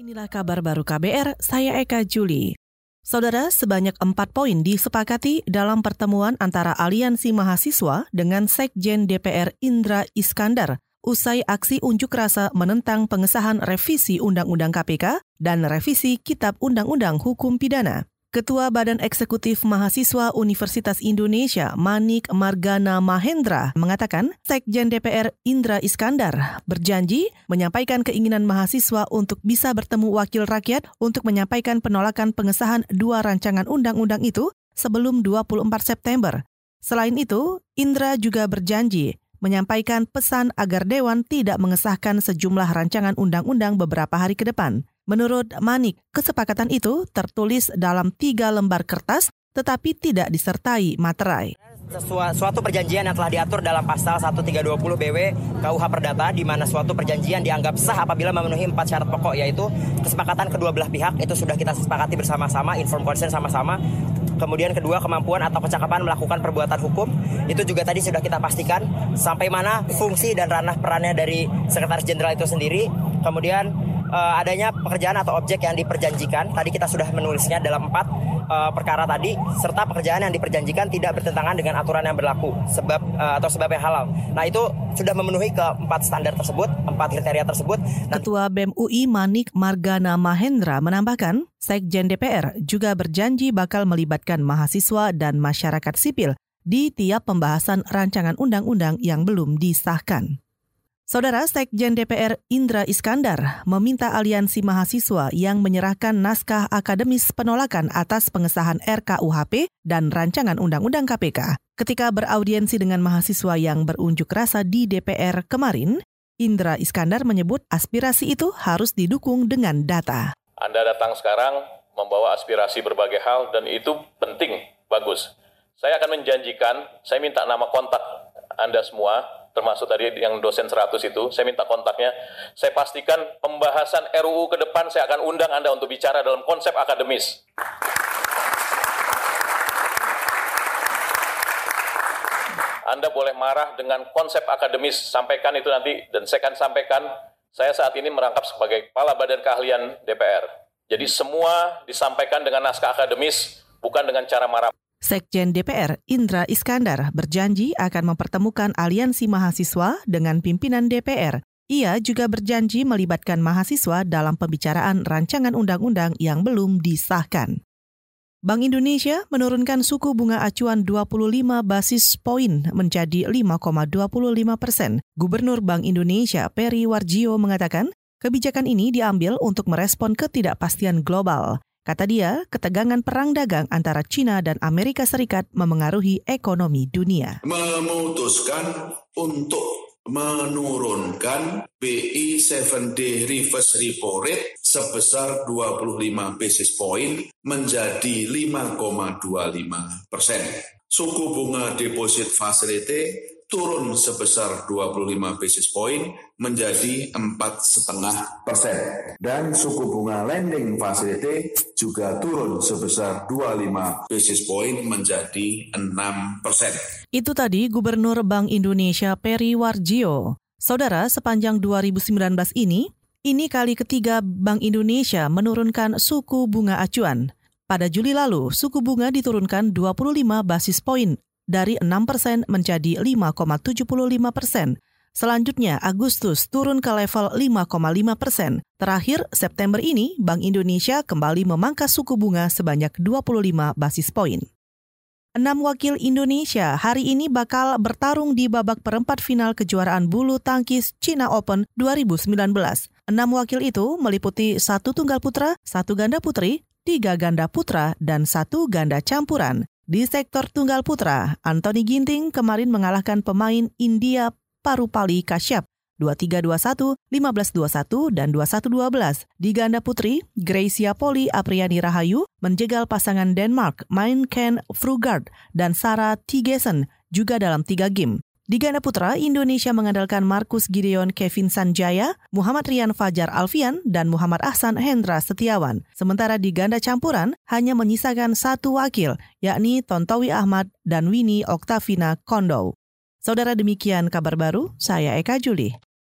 Inilah kabar baru KBR, saya Eka Juli. Saudara, sebanyak empat poin disepakati dalam pertemuan antara Aliansi Mahasiswa dengan Sekjen DPR Indra Iskandar usai aksi unjuk rasa menentang pengesahan revisi Undang-Undang KPK dan revisi Kitab Undang-Undang Hukum Pidana. Ketua Badan Eksekutif Mahasiswa Universitas Indonesia Manik Margana Mahendra mengatakan Sekjen DPR Indra Iskandar berjanji menyampaikan keinginan mahasiswa untuk bisa bertemu wakil rakyat untuk menyampaikan penolakan pengesahan dua rancangan undang-undang itu sebelum 24 September. Selain itu, Indra juga berjanji menyampaikan pesan agar Dewan tidak mengesahkan sejumlah rancangan undang-undang beberapa hari ke depan. Menurut Manik, kesepakatan itu tertulis dalam tiga lembar kertas tetapi tidak disertai materai. Suatu perjanjian yang telah diatur dalam pasal 1320 BW KUH Perdata di mana suatu perjanjian dianggap sah apabila memenuhi empat syarat pokok yaitu kesepakatan kedua belah pihak itu sudah kita sepakati bersama-sama, inform consent sama-sama. Kemudian kedua kemampuan atau kecakapan melakukan perbuatan hukum itu juga tadi sudah kita pastikan sampai mana fungsi dan ranah perannya dari sekretaris jenderal itu sendiri. Kemudian uh, adanya pekerjaan atau objek yang diperjanjikan. Tadi kita sudah menulisnya dalam empat uh, perkara tadi, serta pekerjaan yang diperjanjikan tidak bertentangan dengan aturan yang berlaku sebab uh, atau sebab yang halal. Nah itu sudah memenuhi keempat standar tersebut, empat kriteria tersebut. Nah, Ketua BEM UI Manik Margana Mahendra menambahkan, Sekjen DPR juga berjanji bakal melibatkan mahasiswa dan masyarakat sipil di tiap pembahasan rancangan undang-undang yang belum disahkan. Saudara Sekjen DPR Indra Iskandar meminta aliansi mahasiswa yang menyerahkan naskah akademis penolakan atas pengesahan RKUHP dan rancangan Undang-Undang KPK. Ketika beraudiensi dengan mahasiswa yang berunjuk rasa di DPR kemarin, Indra Iskandar menyebut aspirasi itu harus didukung dengan data. Anda datang sekarang membawa aspirasi berbagai hal dan itu penting, bagus. Saya akan menjanjikan, saya minta nama kontak Anda semua termasuk tadi yang dosen 100 itu, saya minta kontaknya. Saya pastikan pembahasan RUU ke depan saya akan undang Anda untuk bicara dalam konsep akademis. Anda boleh marah dengan konsep akademis, sampaikan itu nanti, dan saya akan sampaikan, saya saat ini merangkap sebagai kepala badan keahlian DPR. Jadi semua disampaikan dengan naskah akademis, bukan dengan cara marah. Sekjen DPR Indra Iskandar berjanji akan mempertemukan aliansi mahasiswa dengan pimpinan DPR. Ia juga berjanji melibatkan mahasiswa dalam pembicaraan rancangan undang-undang yang belum disahkan. Bank Indonesia menurunkan suku bunga acuan 25 basis poin menjadi 5,25 persen. Gubernur Bank Indonesia Peri Warjio mengatakan kebijakan ini diambil untuk merespon ketidakpastian global. Kata dia, ketegangan perang dagang antara China dan Amerika Serikat memengaruhi ekonomi dunia. Memutuskan untuk menurunkan BI 7D reverse repo rate sebesar 25 basis point menjadi 5,25 persen. Suku bunga deposit facility turun sebesar 25 basis point menjadi 4,5 persen. Dan suku bunga lending facility juga turun sebesar 25 basis point menjadi 6 persen. Itu tadi Gubernur Bank Indonesia Peri Warjio. Saudara, sepanjang 2019 ini, ini kali ketiga Bank Indonesia menurunkan suku bunga acuan. Pada Juli lalu, suku bunga diturunkan 25 basis poin dari 6 persen menjadi 5,75 persen. Selanjutnya, Agustus turun ke level 5,5 persen. Terakhir, September ini, Bank Indonesia kembali memangkas suku bunga sebanyak 25 basis poin. Enam wakil Indonesia hari ini bakal bertarung di babak perempat final kejuaraan bulu tangkis China Open 2019. Enam wakil itu meliputi satu tunggal putra, satu ganda putri, tiga ganda putra, dan satu ganda campuran. Di sektor tunggal putra, Anthony Ginting kemarin mengalahkan pemain India Parupali Kashyap 23-21, 15-21, dan 21-12. Di ganda putri, Gracia Poli Apriani Rahayu menjegal pasangan Denmark Main Ken Frugard dan Sarah Tigesen juga dalam tiga game. Di ganda putra, Indonesia mengandalkan Markus Gideon Kevin Sanjaya, Muhammad Rian Fajar Alfian, dan Muhammad Ahsan Hendra Setiawan. Sementara di ganda campuran, hanya menyisakan satu wakil, yakni Tontowi Ahmad dan Winnie Oktavina Kondo. Saudara demikian kabar baru, saya Eka Juli.